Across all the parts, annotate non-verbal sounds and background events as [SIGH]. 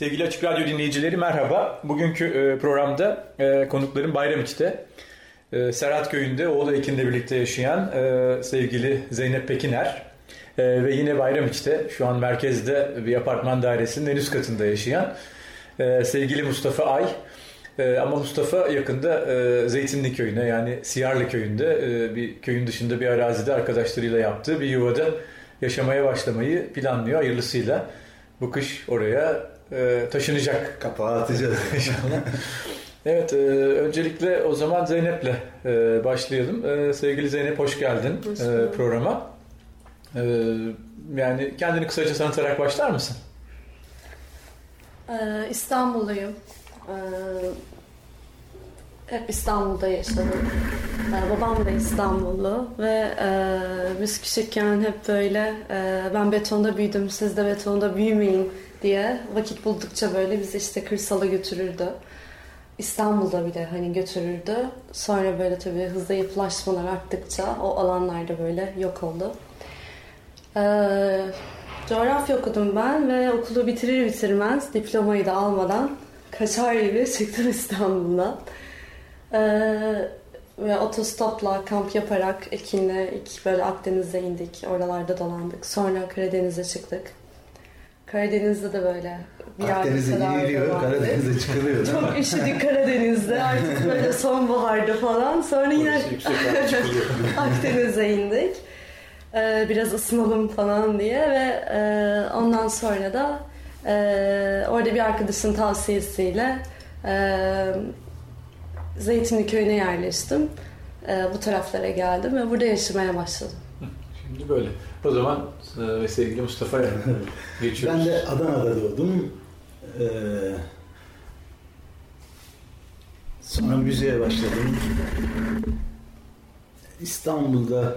Sevgili Açık Radyo dinleyicileri merhaba. Bugünkü e, programda e, konuklarım Bayramiç'te. E, Serhat Köyü'nde oğlu Ekin'le birlikte yaşayan sevgili Zeynep Pekiner ve yine Bayramiç'te şu an merkezde bir apartman dairesinin en üst katında yaşayan sevgili Mustafa Ay. Ama Mustafa yakında Zeytinli Köyü'ne yani Siyarlı Köyü'nde bir köyün dışında bir arazide arkadaşlarıyla yaptığı bir yuvada yaşamaya başlamayı planlıyor hayırlısıyla. Bu kış oraya e, taşınacak. Kapağı atacağız [LAUGHS] inşallah. evet, e, öncelikle o zaman Zeynep'le e, başlayalım. E, sevgili Zeynep hoş geldin hoş e, programa. E, yani kendini kısaca tanıtarak başlar mısın? Ee, İstanbulluyum. Ee, hep İstanbul'da yaşadım. Ee, babam da İstanbullu ve e, biz küçükken hep böyle e, ben betonda büyüdüm siz de betonda büyümeyin diye vakit buldukça böyle bizi işte kırsala götürürdü. İstanbul'da bile hani götürürdü. Sonra böyle tabii hızlı yapılaşmalar arttıkça o alanlarda böyle yok oldu. Ee, coğrafya okudum ben ve okulu bitirir bitirmez diplomayı da almadan kaçar gibi çıktım İstanbul'dan. Ee, ve otostopla kamp yaparak Ekin'le ilk böyle Akdeniz'e indik. Oralarda dolandık. Sonra Karadeniz'e çıktık. Karadeniz'de de böyle bir Akdeniz'e giriliyor, Karadeniz'e çıkılıyor. Çok üşüdük Karadeniz'de artık böyle sonbaharda falan. Sonra yine [LAUGHS] Akdeniz'e indik. Ee, biraz ısınalım falan diye ve e, ondan sonra da e, orada bir arkadaşın tavsiyesiyle e, Zeytinli köyüne yerleştim. E, bu taraflara geldim ve burada yaşamaya başladım. Şimdi böyle. O zaman e, sevgili Mustafa'ya [LAUGHS] geçiyoruz. Ben de Adana'da doğdum. Ee, sonra müziğe başladım. İstanbul'da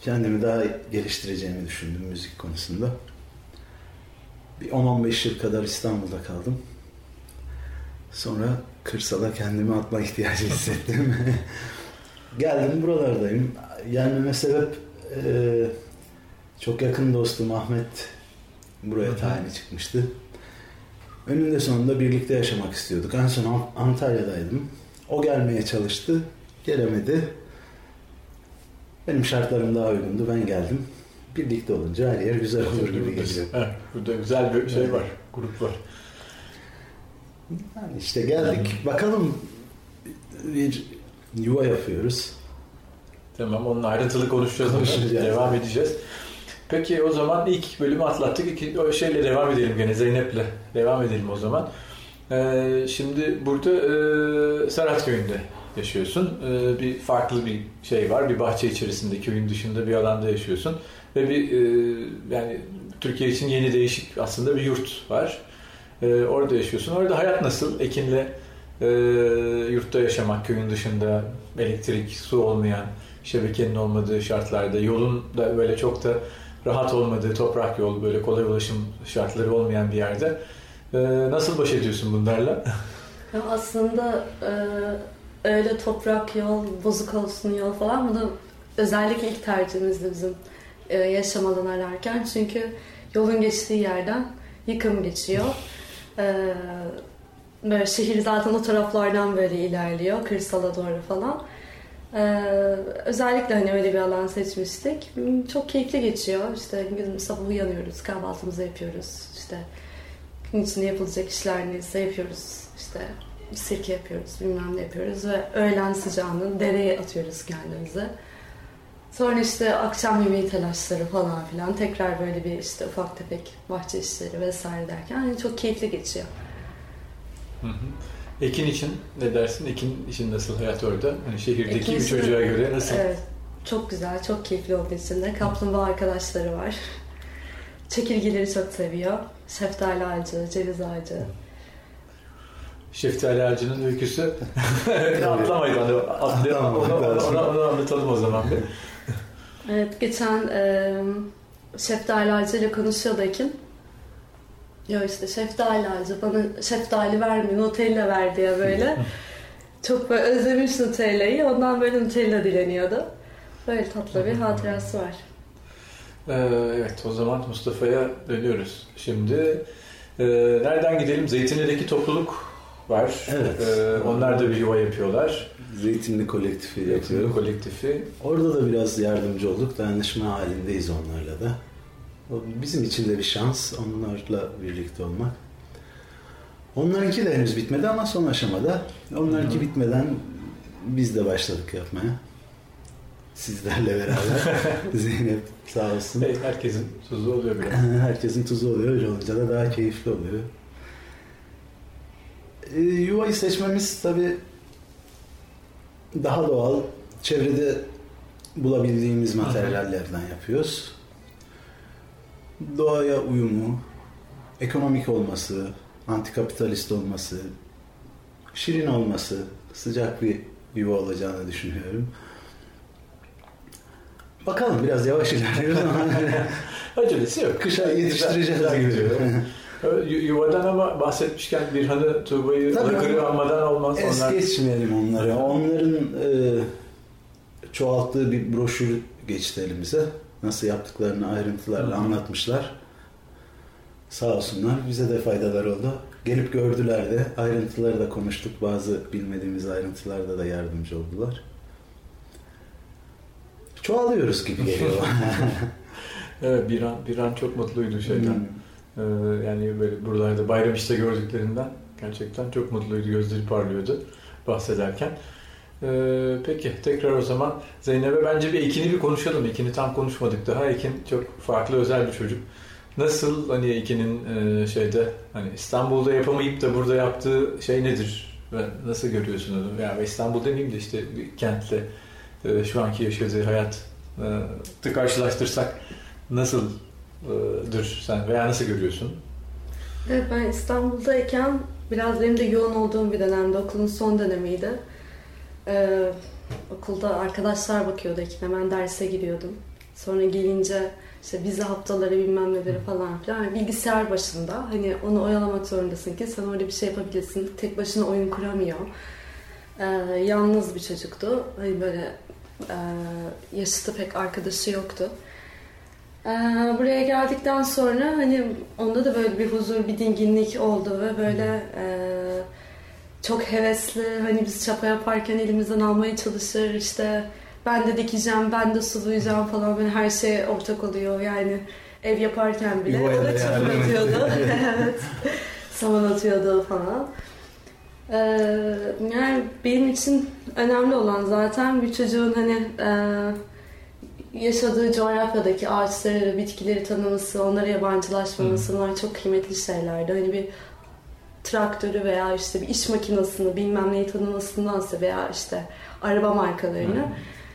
kendimi daha geliştireceğimi düşündüm müzik konusunda. Bir 10-15 yıl kadar İstanbul'da kaldım. Sonra kırsala kendimi atma ihtiyacı hissettim. [LAUGHS] Geldim buralardayım. Gelmeme sebep e, çok yakın dostum Ahmet buraya tayini çıkmıştı. Önünde sonunda birlikte yaşamak istiyorduk. En son Antalya'daydım. O gelmeye çalıştı. Gelemedi. Benim şartlarım daha uygundu. Ben geldim. Birlikte olunca her yer güzel olur gibi geliyor. Evet, burada güzel bir şey var. Grup var. Yani işte geldik. Bakalım bir yuva yapıyoruz. Tamam onun ayrıntılı konuşacağız. konuşacağız. Devam edeceğiz. Peki o zaman ilk bölümü atlattık. İki, o şeyle devam edelim gene Zeynep'le. Devam edelim o zaman. Ee, şimdi burada e, Serhat Köyü'nde yaşıyorsun. Ee, bir farklı bir şey var. Bir bahçe içerisinde köyün dışında bir alanda yaşıyorsun. Ve bir e, yani Türkiye için yeni değişik aslında bir yurt var. Ee, orada yaşıyorsun. Orada hayat nasıl? Ekin'le e, yurtta yaşamak, köyün dışında elektrik, su olmayan, şebekenin olmadığı şartlarda, yolun da böyle çok da rahat olmadığı, toprak yol, böyle kolay ulaşım şartları olmayan bir yerde. E, nasıl baş ediyorsun bunlarla? Aslında e, öyle toprak yol, bozuk olsun yol falan bu da özellikle ilk tercihimizdi bizim e, yaşamadan ararken. Çünkü yolun geçtiği yerden yıkım geçiyor. E, böyle şehir zaten o taraflardan böyle ilerliyor, kırsala doğru falan. Ee, özellikle hani öyle bir alan seçmiştik. Çok keyifli geçiyor. İşte sabah uyanıyoruz, kahvaltımızı yapıyoruz. İşte gün içinde yapılacak işler neyse yapıyoruz. İşte sirke yapıyoruz, bilmem ne yapıyoruz ve öğlen sıcağını dereye atıyoruz kendimize. Sonra işte akşam yemeği telaşları falan filan tekrar böyle bir işte ufak tefek bahçe işleri vesaire derken hani çok keyifli geçiyor. Hı hı. Ekin için ne dersin? Ekin için nasıl hayat orada? Hani şehirdeki Ekin bir çocuğa göre nasıl? Evet. Çok güzel, çok keyifli olduğu için de. Kaplumbağa arkadaşları var. Çekirgeleri çok seviyor. Şeftali ağacı, ceviz ağacı. şeftali ağacının öyküsü. [LAUGHS] Atlamayın onu, atlayalım. Onu, onu, onu, onu anlatalım o zaman bir. Evet geçen e, şeftali ağacıyla konuşuyordu Ekin. Ya işte şeftali ağacı bana şeftali vermiyor Nutella ver diye böyle. [LAUGHS] Çok böyle özlemiş Nutella'yı ondan böyle Nutella dileniyordu. Böyle tatlı bir hatırası var. Ee, evet o zaman Mustafa'ya dönüyoruz. Şimdi e, nereden gidelim? Zeytinli'deki topluluk var. Evet. Ee, onlar da bir yuva yapıyorlar. Zeytinli kolektifi Zeytinli yapıyor. kolektifi. Orada da biraz yardımcı olduk. Dayanışma halindeyiz onlarla da. O bizim için de bir şans onlarla birlikte olmak. Onlarınki de henüz bitmedi ama son aşamada. Onlarınki hı. bitmeden biz de başladık yapmaya. Sizlerle beraber. [LAUGHS] Zeynep sağ olsun. Evet, herkesin tuzu oluyor biraz. [LAUGHS] Herkesin tuzu oluyor. Öyle olunca da daha keyifli oluyor. Ee, yuvayı seçmemiz tabi daha doğal. Çevrede bulabildiğimiz materyallerden yapıyoruz. Doğaya uyumu, ekonomik olması, antikapitalist olması, şirin olması, sıcak bir yuva olacağını düşünüyorum. Bakalım biraz yavaş ilerliyoruz ama [LAUGHS] Acelesi yok. kışa yetiştireceğiz gibi. [LAUGHS] Yuvadan ama bahsetmişken Birhan'ı, Tuğba'yı Tabii. Lakır'ı almadan olmaz. Es Onlar geçmeyelim onları. Onların e, çoğalttığı bir broşür geçti elimize. Nasıl yaptıklarını ayrıntılarla Hı anlatmışlar. Sağ olsunlar. Bize de faydalar oldu. Gelip gördüler de. Ayrıntıları da konuştuk. Bazı bilmediğimiz ayrıntılarda da yardımcı oldular. Çoğalıyoruz gibi geliyor. [LAUGHS] [LAUGHS] Evet, Birhan, Birhan çok mutluydu şeyden. Hmm. Ee, yani böyle buralarda bayram işte gördüklerinden gerçekten çok mutluydu, gözleri parlıyordu bahsederken. Ee, peki tekrar o zaman Zeynep'e bence bir Ekin'i bir konuşalım. Ekin'i tam konuşmadık daha. Ekin çok farklı özel bir çocuk. Nasıl hani Ekin'in e, şeyde hani İstanbul'da yapamayıp da burada yaptığı şey nedir? Ve nasıl görüyorsun onu? Yani İstanbul demeyeyim de işte bir kentle e, şu anki yaşadığı hayatı karşılaştırsak nasıldır sen veya nasıl görüyorsun? Evet ben İstanbul'dayken biraz benim de yoğun olduğum bir dönemde okulun son dönemiydi. Ee, okulda arkadaşlar bakıyordu Ekin hemen derse giriyordum. Sonra gelince işte vize haftaları bilmem neleri falan filan. Yani bilgisayar başında hani onu oyalamak zorundasın ki sen orada bir şey yapabilirsin. Tek başına oyun kuramıyor. Ee, yalnız bir çocuktu. Hani böyle e, yaşıtı pek arkadaşı yoktu. Ee, buraya geldikten sonra hani onda da böyle bir huzur, bir dinginlik oldu ve böyle e, çok hevesli hani biz çapa yaparken elimizden almaya çalışır işte ben de dikeceğim, ben de sulayacağım falan böyle her şey ortak oluyor yani ev yaparken bile o da çapa atıyordu. [LAUGHS] evet. Saman atıyordu falan. Ee, yani benim için önemli olan zaten bir çocuğun hani e, yaşadığı coğrafyadaki ağaçları, bitkileri tanıması, onlara yabancılaşmaması bunlar çok kıymetli şeylerdi. Hani bir traktörü veya işte bir iş makinesini bilmem neyi tanımasındansa veya işte araba markalarını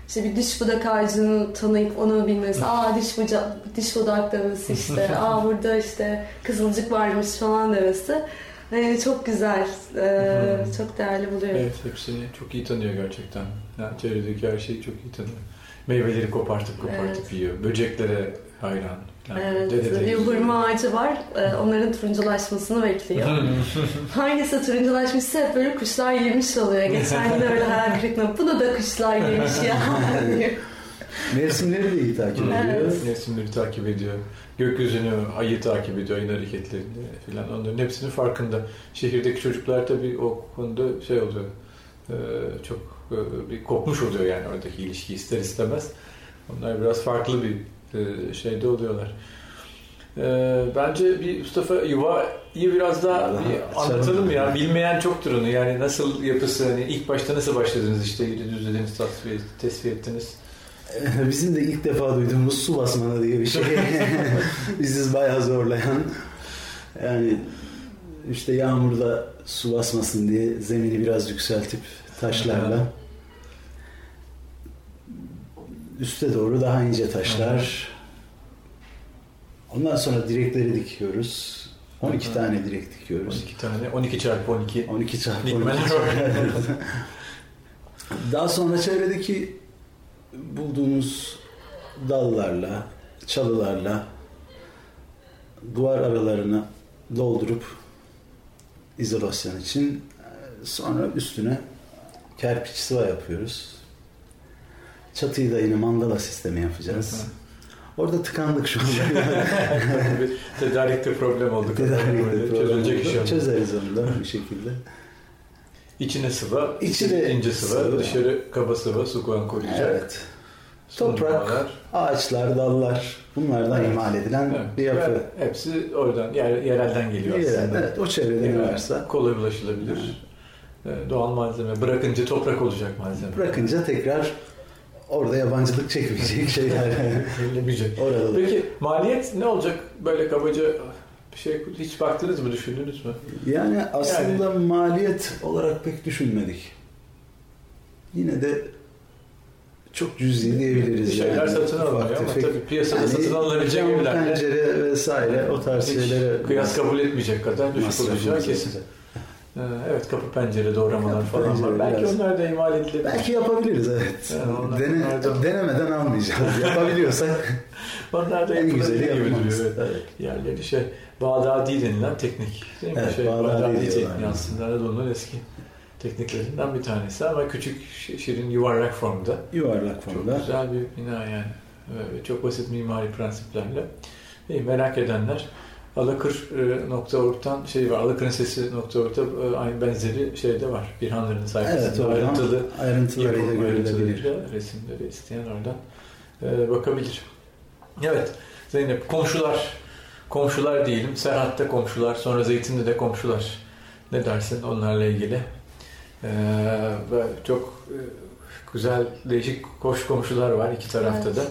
işte bir diş budak ağacını tanıyıp onu bilmesi. Aa diş budak, diş budak demesi [LAUGHS] işte. Aa burada işte kızılcık varmış falan demesi. Yani çok güzel. Ee, çok değerli buluyorum. Evet, hepsini çok iyi tanıyor gerçekten. Yani çevredeki her şeyi çok iyi tanıyor. Meyveleri kopartıp kopartıp Evet. yiyor. Böceklere hayran. Yani Evet, dede bir hurma ağacı var. Ee, Onların turunculaşmasını bekliyor. [LAUGHS] Hangisi turunculaşmışsa hep böyle kuşlar yemiş oluyor. Geçen gün öyle hayal kırıklığı. Bunu da kuşlar yemiş ya. [LAUGHS] Mevsimleri de iyi takip ediyor. Evet. Mevsimleri takip ediyor. Gökyüzünü, ayı takip ediyor, ayın hareketlerini filan. Onların hepsinin farkında. Şehirdeki çocuklar tabii o konuda şey oluyor. e, Çok bir kopmuş oluyor yani oradaki ilişki ister istemez. Onlar biraz farklı bir e, şeyde oluyorlar. E, Bence bir Mustafa Yuva'yı biraz daha Daha bir anlatalım ya. Bilmeyen çoktur onu. Yani nasıl yapısı, hani ilk başta nasıl başladınız işte düzlediniz, tasfiye, tesviye ettiniz. [LAUGHS] Bizim de ilk defa duyduğumuz su basmanı diye bir şey. [LAUGHS] Bizi bayağı zorlayan. Yani işte yağmurda su basmasın diye zemini biraz yükseltip taşlarla üste doğru daha ince taşlar. Ondan sonra direkleri dikiyoruz. 12 tane direkt dikiyoruz. 12 tane. 12 çarpı 12. 12 çarpı 12. Dikmeler var. Daha sonra çevredeki bulduğunuz dallarla, çalılarla duvar aralarını doldurup izolasyon için e, sonra üstüne kerpiç sıva yapıyoruz. Çatıyı da yine mandala sistemi yapacağız. Orada tıkandık şu anda. [LAUGHS] Tedarikte problem oldu. Tedarikte problem Çözülecek oldu. iş yok. Çözeriz onu da bir şekilde. İçine sıva, İçine ince sıva, sıva. dışarı kaba sıva, su koyan koruyacak. Evet. Toprak, ağaçlar, dallar bunlardan Evet. imal edilen Evet. bir yapı. Hepsi oradan, yer, yerelden geliyor Yerel, aslında. evet, o çevrede ne varsa Kolay ulaşılabilir. Ee, Doğal malzeme. Bırakınca toprak olacak malzeme. bırakınca tekrar orada yabancılık çekmeyecek şeyler. Yenilemeyecek. Orada da. Peki maliyet ne olacak? Böyle kabaca bir şey hiç baktınız mı, düşündünüz mü? Yani aslında maliyet olarak pek düşünmedik. Yine de çok cüzi diyebiliriz. Bir şeyler yani. satın alınıyor ama tefek. tabii piyasada Yani satın alınabilecek cam, evlerde pencere vesaire o tarz hiç şeylere kıyas kabul etmeyecek kadar düşük olacağı kesin. Ee, Evet kapı pencere doğramalar Kapı falan var. pencere Belki biraz- onlar da imal edilebilir. Belki yapabiliriz evet. Yani onlar- Dene- denemeden almayacağız. [LAUGHS] Yapabiliyorsak Onlar da en güzeli duruyor. Evet. Evet. Yerleri şey Bağdadi denilen teknik. Değil mi? Evet, şey, Bağdadi Bağdadi, tekniği aslında Anadolu'nun eski tekniklerinden bir tanesi ama küçük şi- şirin yuvarlak formda. Yuvarlak Çok formda. güzel bir bina yani. Ve çok basit mimari prensiplerle. İyi, merak edenler alakır.org'dan şey var, Alakır'ın sesi.org'da e, aynı benzeri şey de var. Bir hanların sayfasında Evet oradan ayrıntılı ayrıntılarıyla görülebilir. resimleri isteyen oradan e, bakabilir. Evet Zeynep komşular komşular diyelim. Serhat'ta komşular sonra Zeytin'de de komşular. Ne dersin onlarla ilgili? E, ve çok e, güzel değişik hoş komşular var iki tarafta Evet. da.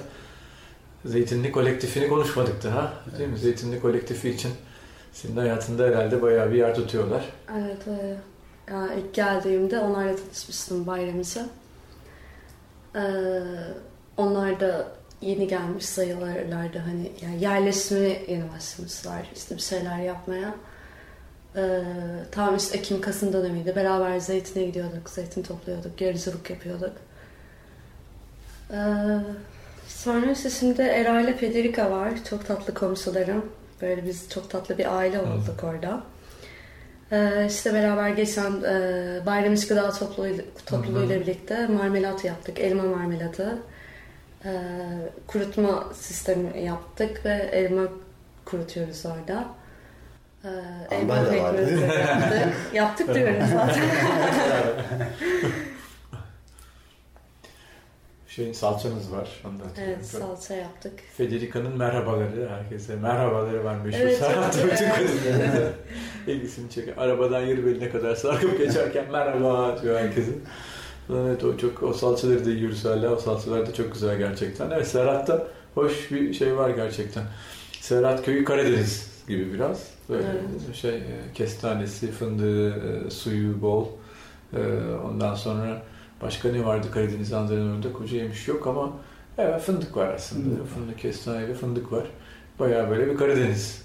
Zeytinli kolektifini konuşmadık daha. Değil mi? Zeytinli kolektifi için senin hayatında herhalde bayağı bir yer tutuyorlar. Evet, e, yani ilk geldiğimde onlarla tanışmıştım bayramıza. Ee, onlar da yeni gelmiş sayılırlardı hani yani yerleşmeye yeni başlamışlar işte bir şeyler yapmaya. Ee, tam işte Ekim Kasım dönemiydi. Beraber zeytine gidiyorduk, zeytin topluyorduk, yarıcılık yapıyorduk. Ee, sonra işte şimdi Era ile Federica var. Çok tatlı komşularım. Böyle biz çok tatlı bir aile olduk orada. Ee, işte beraber geçen e, bayram içi gıda topluluğu, topluluğuyla birlikte marmelat yaptık. Elma marmelatı. Ee, kurutma sistemi yaptık ve elma kurutuyoruz orada. Ee, elma pekmezi yaptık. [LAUGHS] yaptık diyorum zaten. [LAUGHS] [LAUGHS] Şeyin salçanız var. Onu da evet salça yaptık. Federica'nın merhabaları herkese. Merhabaları var meşhur. Evet, güzel. kızlar [LAUGHS] ilgisini çekiyor. Arabadan yarı beline kadar sarkıp geçerken merhaba diyor herkesin. Evet o çok o salçaları da yiyoruz hala. O salçalar da çok güzel gerçekten. Evet Serhat'ta hoş bir şey var gerçekten. Serhat köyü Karadeniz gibi biraz. Böyle Evet. şey e, kestanesi, fındığı, e, suyu bol. E, Ondan sonra başka ne vardı Karadeniz Anadolu'nda? Koca yemiş yok ama evet fındık var aslında. Fındık var. Fındık, kestane ve fındık var. Bayağı böyle bir Karadeniz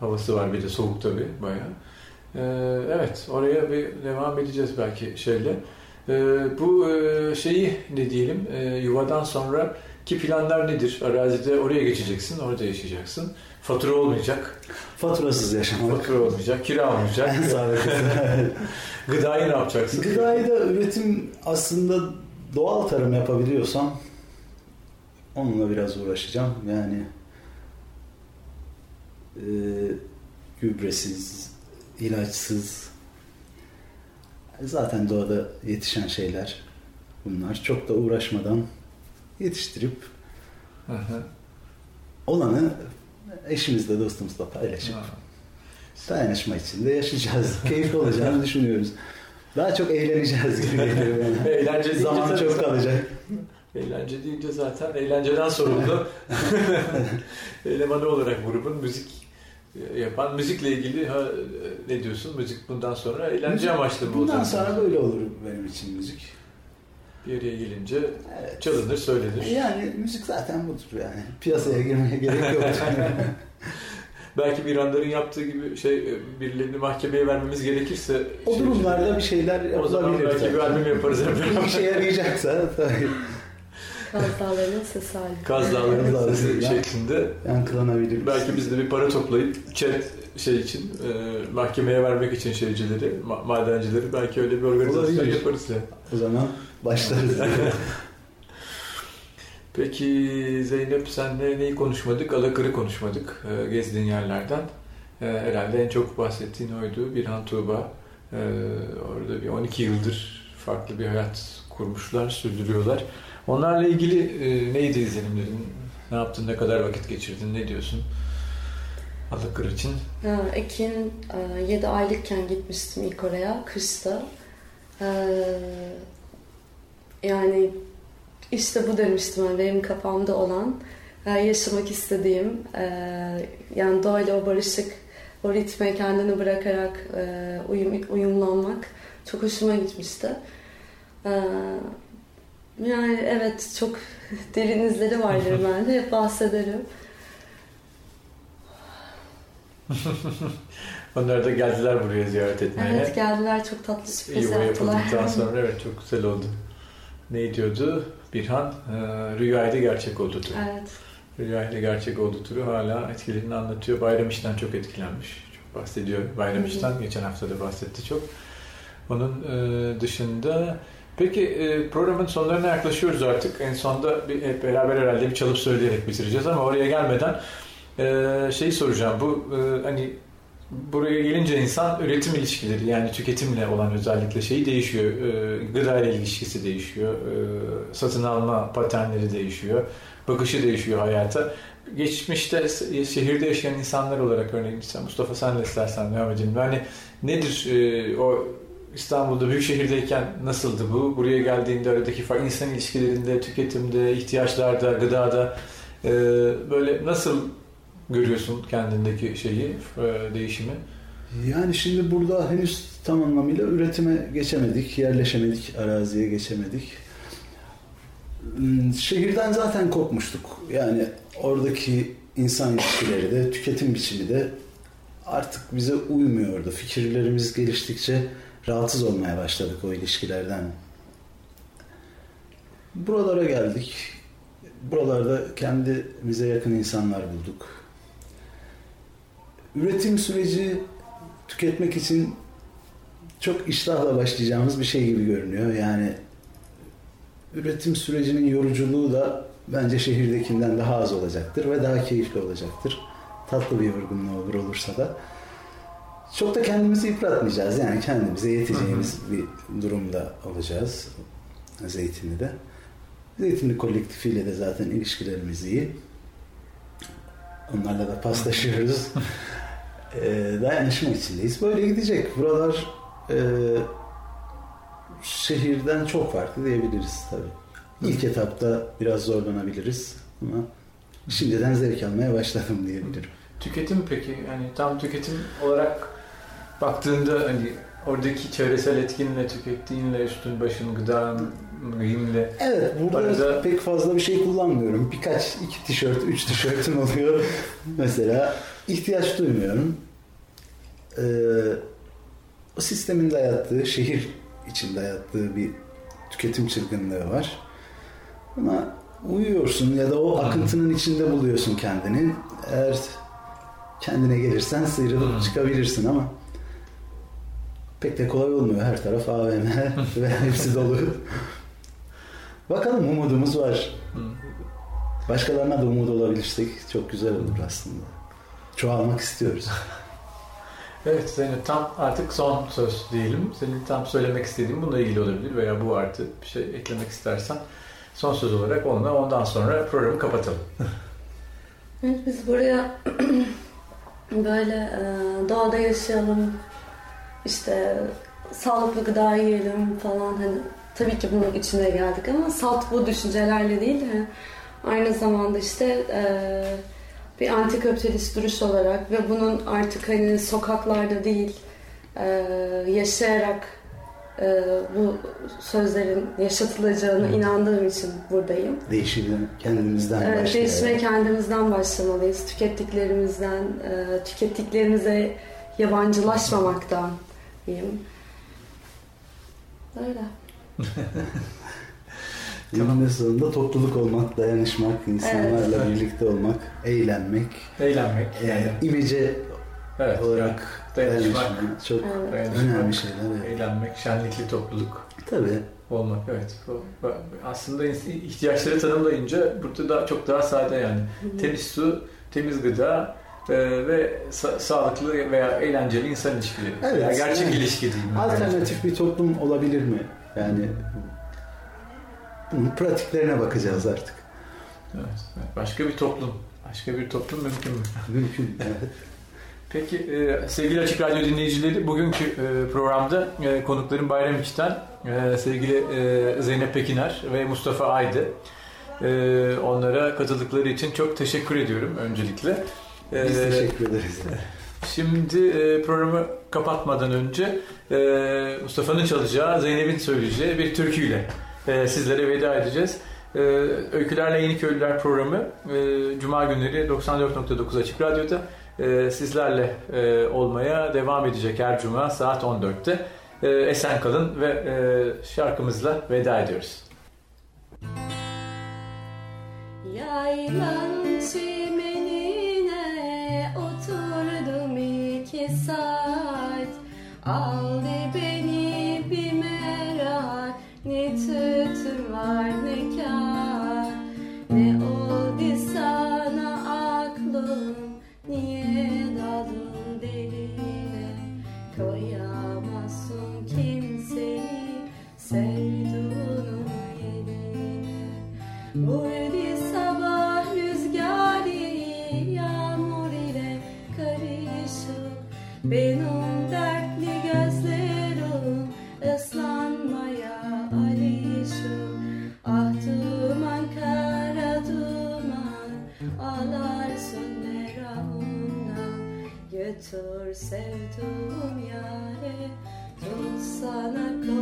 havası var bir de soğuk tabii bayağı. Ee, evet oraya bir devam edeceğiz belki şeyle. Ee, bu e, şeyi ne diyelim e, yuvadan sonra ki planlar nedir? Arazide oraya geçeceksin, orada yaşayacaksın. Fatura olmayacak, Faturasız yaşamak. fatura olmayacak, kira olmayacak. [LAUGHS] [LAUGHS] Gıdayı ne yapacaksın? Gıdayı da üretim aslında doğal tarım yapabiliyorsam onunla biraz uğraşacağım. Yani e, gübresiz, ilaçsız zaten doğada yetişen şeyler bunlar. Çok da uğraşmadan yetiştirip Hı hı. olanı eşimizle dostumuzla paylaşıp Ha. dayanışma içinde yaşayacağız. [LAUGHS] Keyifli olacağını düşünüyoruz. Daha çok eğleneceğiz gibi geliyor bana. [LAUGHS] Eğlence Zaman çok kalacak. Eğlence deyince zaten eğlenceden sorumlu [LAUGHS] elemanı olarak grubun müzik yapan müzikle ilgili ha, ne diyorsun? Müzik bundan sonra eğlence Müzik- amaçlı mı Bundan sonra böyle olur benim için müzik. Bir araya gelince Evet. çalınır, söylenir. Yani müzik zaten budur yani. Piyasaya girmeye gerek yok. [LAUGHS] belki bir anların yaptığı gibi şey birilerini mahkemeye vermemiz gerekirse o şey- durumlarda bir şeyler o zaman belki bir albüm yaparız [LAUGHS] Bir işe yarayacaksa tabii Kaz Dağları'nın sesi hali. Kaz Dağları'nın sesi şeklinde yankılanabilir. belki biz de bir para toplayıp chat şey için e, mahkemeye vermek için şeycileri, ma- madencileri belki öyle bir organizasyon Olabilir. yaparız ya. O zaman başlarız. [LAUGHS] Peki Zeynep senle neyi konuşmadık? Alakır'ı konuşmadık e, gezdiğin yerlerden. E, herhalde en çok bahsettiğin oydu. Birhan Tuğba. E, orada bir 12 yıldır farklı bir hayat kurmuşlar, sürdürüyorlar. Onlarla ilgili e, neydi izlenimlerin? Ne yaptın, ne kadar vakit geçirdin, ne diyorsun? Alakır için. Ha, Ekin 7 aylıkken gitmiştim ilk oraya, kışta. Ee, yani işte bu demiştim ben, benim kafamda olan, e, yaşamak istediğim, e, yani doğayla o barışık, o ritme kendini bırakarak e, uyum, uyumlanmak çok hoşuma gitmişti. Ee, yani evet çok derin izleri vardır [LAUGHS] bende, hep bahsederim. [LAUGHS] Onlar da geldiler buraya ziyaret etmeye. Evet geldiler çok tatlı sürpriz Yuva yaptılar. yapıldıktan [LAUGHS] sonra evet çok güzel oldu. Ne diyordu? Birhan, e, rüyaydı gerçek oldu turu. Evet. Rüyaydı gerçek oldu turu hala etkilerini anlatıyor. Bayram işten çok etkilenmiş. Çok bahsediyor Bayram işten. Geçen hafta da bahsetti çok. Onun e, dışında Peki e, programın sonlarına yaklaşıyoruz artık. En sonda bir, hep beraber herhalde bir çalıp söyleyerek bitireceğiz ama oraya gelmeden e, şeyi soracağım. Bu e, hani buraya gelince insan üretim ilişkileri yani tüketimle olan özellikle şeyi değişiyor. E, gıda ile ilişkisi değişiyor. E, satın alma paternleri değişiyor. Bakışı değişiyor hayata. Geçmişte şehirde yaşayan insanlar olarak örneğin Mustafa sen de istersen devam edelim. Yani nedir e, o İstanbul'da büyük şehirdeyken nasıldı bu? Buraya geldiğinde aradaki fark insan ilişkilerinde, tüketimde, ihtiyaçlarda, gıdada e, böyle nasıl görüyorsun kendindeki şeyi, e, değişimi? Yani şimdi burada henüz tam anlamıyla üretime geçemedik, yerleşemedik, araziye geçemedik. Hmm, Şehirden zaten kopmuştuk. Yani oradaki insan ilişkileri de, tüketim biçimi de artık bize uymuyordu. Fikirlerimiz geliştikçe rahatsız olmaya başladık o ilişkilerden. Buralara geldik. Buralarda kendimize yakın insanlar bulduk. Üretim süreci tüketmek için çok iştahla başlayacağımız bir şey gibi görünüyor. Yani üretim sürecinin yoruculuğu da bence şehirdekinden daha az olacaktır ve daha keyifli olacaktır. Tatlı bir yorgunluğu olur olursa da. Çok da kendimizi yıpratmayacağız. Yani kendimize yeteceğimiz bir durumda olacağız. Zeytinli'de. Zeytinli kolektifiyle de zaten ilişkilerimiz iyi. Onlarla da paslaşıyoruz. [LAUGHS] e, dayanışma içindeyiz. Böyle gidecek. Buralar e, şehirden çok farklı diyebiliriz tabii. İlk etapta biraz zorlanabiliriz ama şimdiden zevk almaya başladım diyebilirim. Tüketim peki yani tam tüketim olarak baktığında hani oradaki çevresel etkinle, tükettiğinle, üstün başın, gıdan, giyimle Evet burada Arada- pek fazla bir şey kullanmıyorum. Birkaç iki tişört, üç tişörtüm oluyor. [LAUGHS] Mesela ihtiyaç duymuyorum. Ee, o sistemin dayattığı, şehir için dayattığı bir tüketim çılgınlığı var. Ama uyuyorsun ya da o akıntının içinde buluyorsun kendini. Eğer kendine gelirsen sıyrılıp çıkabilirsin ama pek de kolay olmuyor. Her taraf AVM [LAUGHS] ve hepsi dolu. Bakalım umudumuz var. Başkalarına da umut olabilirsek çok güzel olur aslında. Çoğalmak istiyoruz. [LAUGHS] Evet Zeynep tam artık son söz diyelim. Senin tam söylemek istediğin bununla ilgili olabilir veya bu artı bir şey eklemek istersen son söz olarak onunla ondan sonra programı kapatalım. Evet, biz buraya [CLEARS THROAT] böyle e, doğada yaşayalım, işte sağlıklı gıda yiyelim falan hani tabii ki bunun içine geldik ama salt bu düşüncelerle değil de aynı zamanda işte e, bir antikapitalist duruş olarak ve bunun artık hani sokaklarda değil e, yaşayarak e, bu sözlerin yaşatılacağına inandığım için buradayım. Değişime kendimizden Evet, başlayalım. değişime kendimizden başlamalıyız. Tükettiklerimizden, e, tükettiklerimize yabancılaşmamaktan diyeyim. Öyle. [LAUGHS] Eninde sonunda topluluk olmak, dayanışmak, insanlarla Evet. birlikte olmak, eğlenmek, Eğlenmek. e, Yani, imece evet. olarak dayanışmak, dayanışmak çok Evet. dayanışmak, önemli şeyler. Evet. eğlenmek, şenlikli topluluk Tabii. olmak. Evet. Aslında ihtiyaçları tanımlayınca burada daha çok daha sade yani. Temiz su, temiz gıda e, ve sa- sağlıklı veya eğlenceli insan ilişkileri. Evet, Veya gerçek evet. ilişki diyeyim. Alternatif bir toplum olabilir mi? Yani bunun pratiklerine bakacağız artık. Evet, evet. Başka bir toplum. Başka bir toplum mümkün mü? [LAUGHS] Mümkün. Evet. Peki e, sevgili Açık Radyo dinleyicileri bugünkü e, programda e, konuklarım Bayram İç'ten e, sevgili e, Zeynep Pekiner ve Mustafa Aydı. E, onlara katıldıkları için çok teşekkür ediyorum öncelikle. Biz teşekkür ederiz. Şimdi e, programı kapatmadan önce e, Mustafa'nın çalacağı, Zeynep'in söyleyeceği bir türküyle e, sizlere veda edeceğiz. E, Öykülerle Yeni Köylüler programı e, Cuma günleri 94.9 Açık Radyo'da e, sizlerle e, olmaya devam edecek her Cuma saat 14'te. E, esen kalın ve e, şarkımızla veda ediyoruz. Yaylan çimenine iki saat Aldı beni bir merak. Ne tütün var ne kar. Ne oldu sana aklım? Niye daldın deline Koyamazsın kimseyi Sevduğunun yerine. Vurdu Benim dertli gözlerim ıslanmaya alışık Ah kara duman Ağlarsın meramından Götür sevduğum yare Tut sana kollarım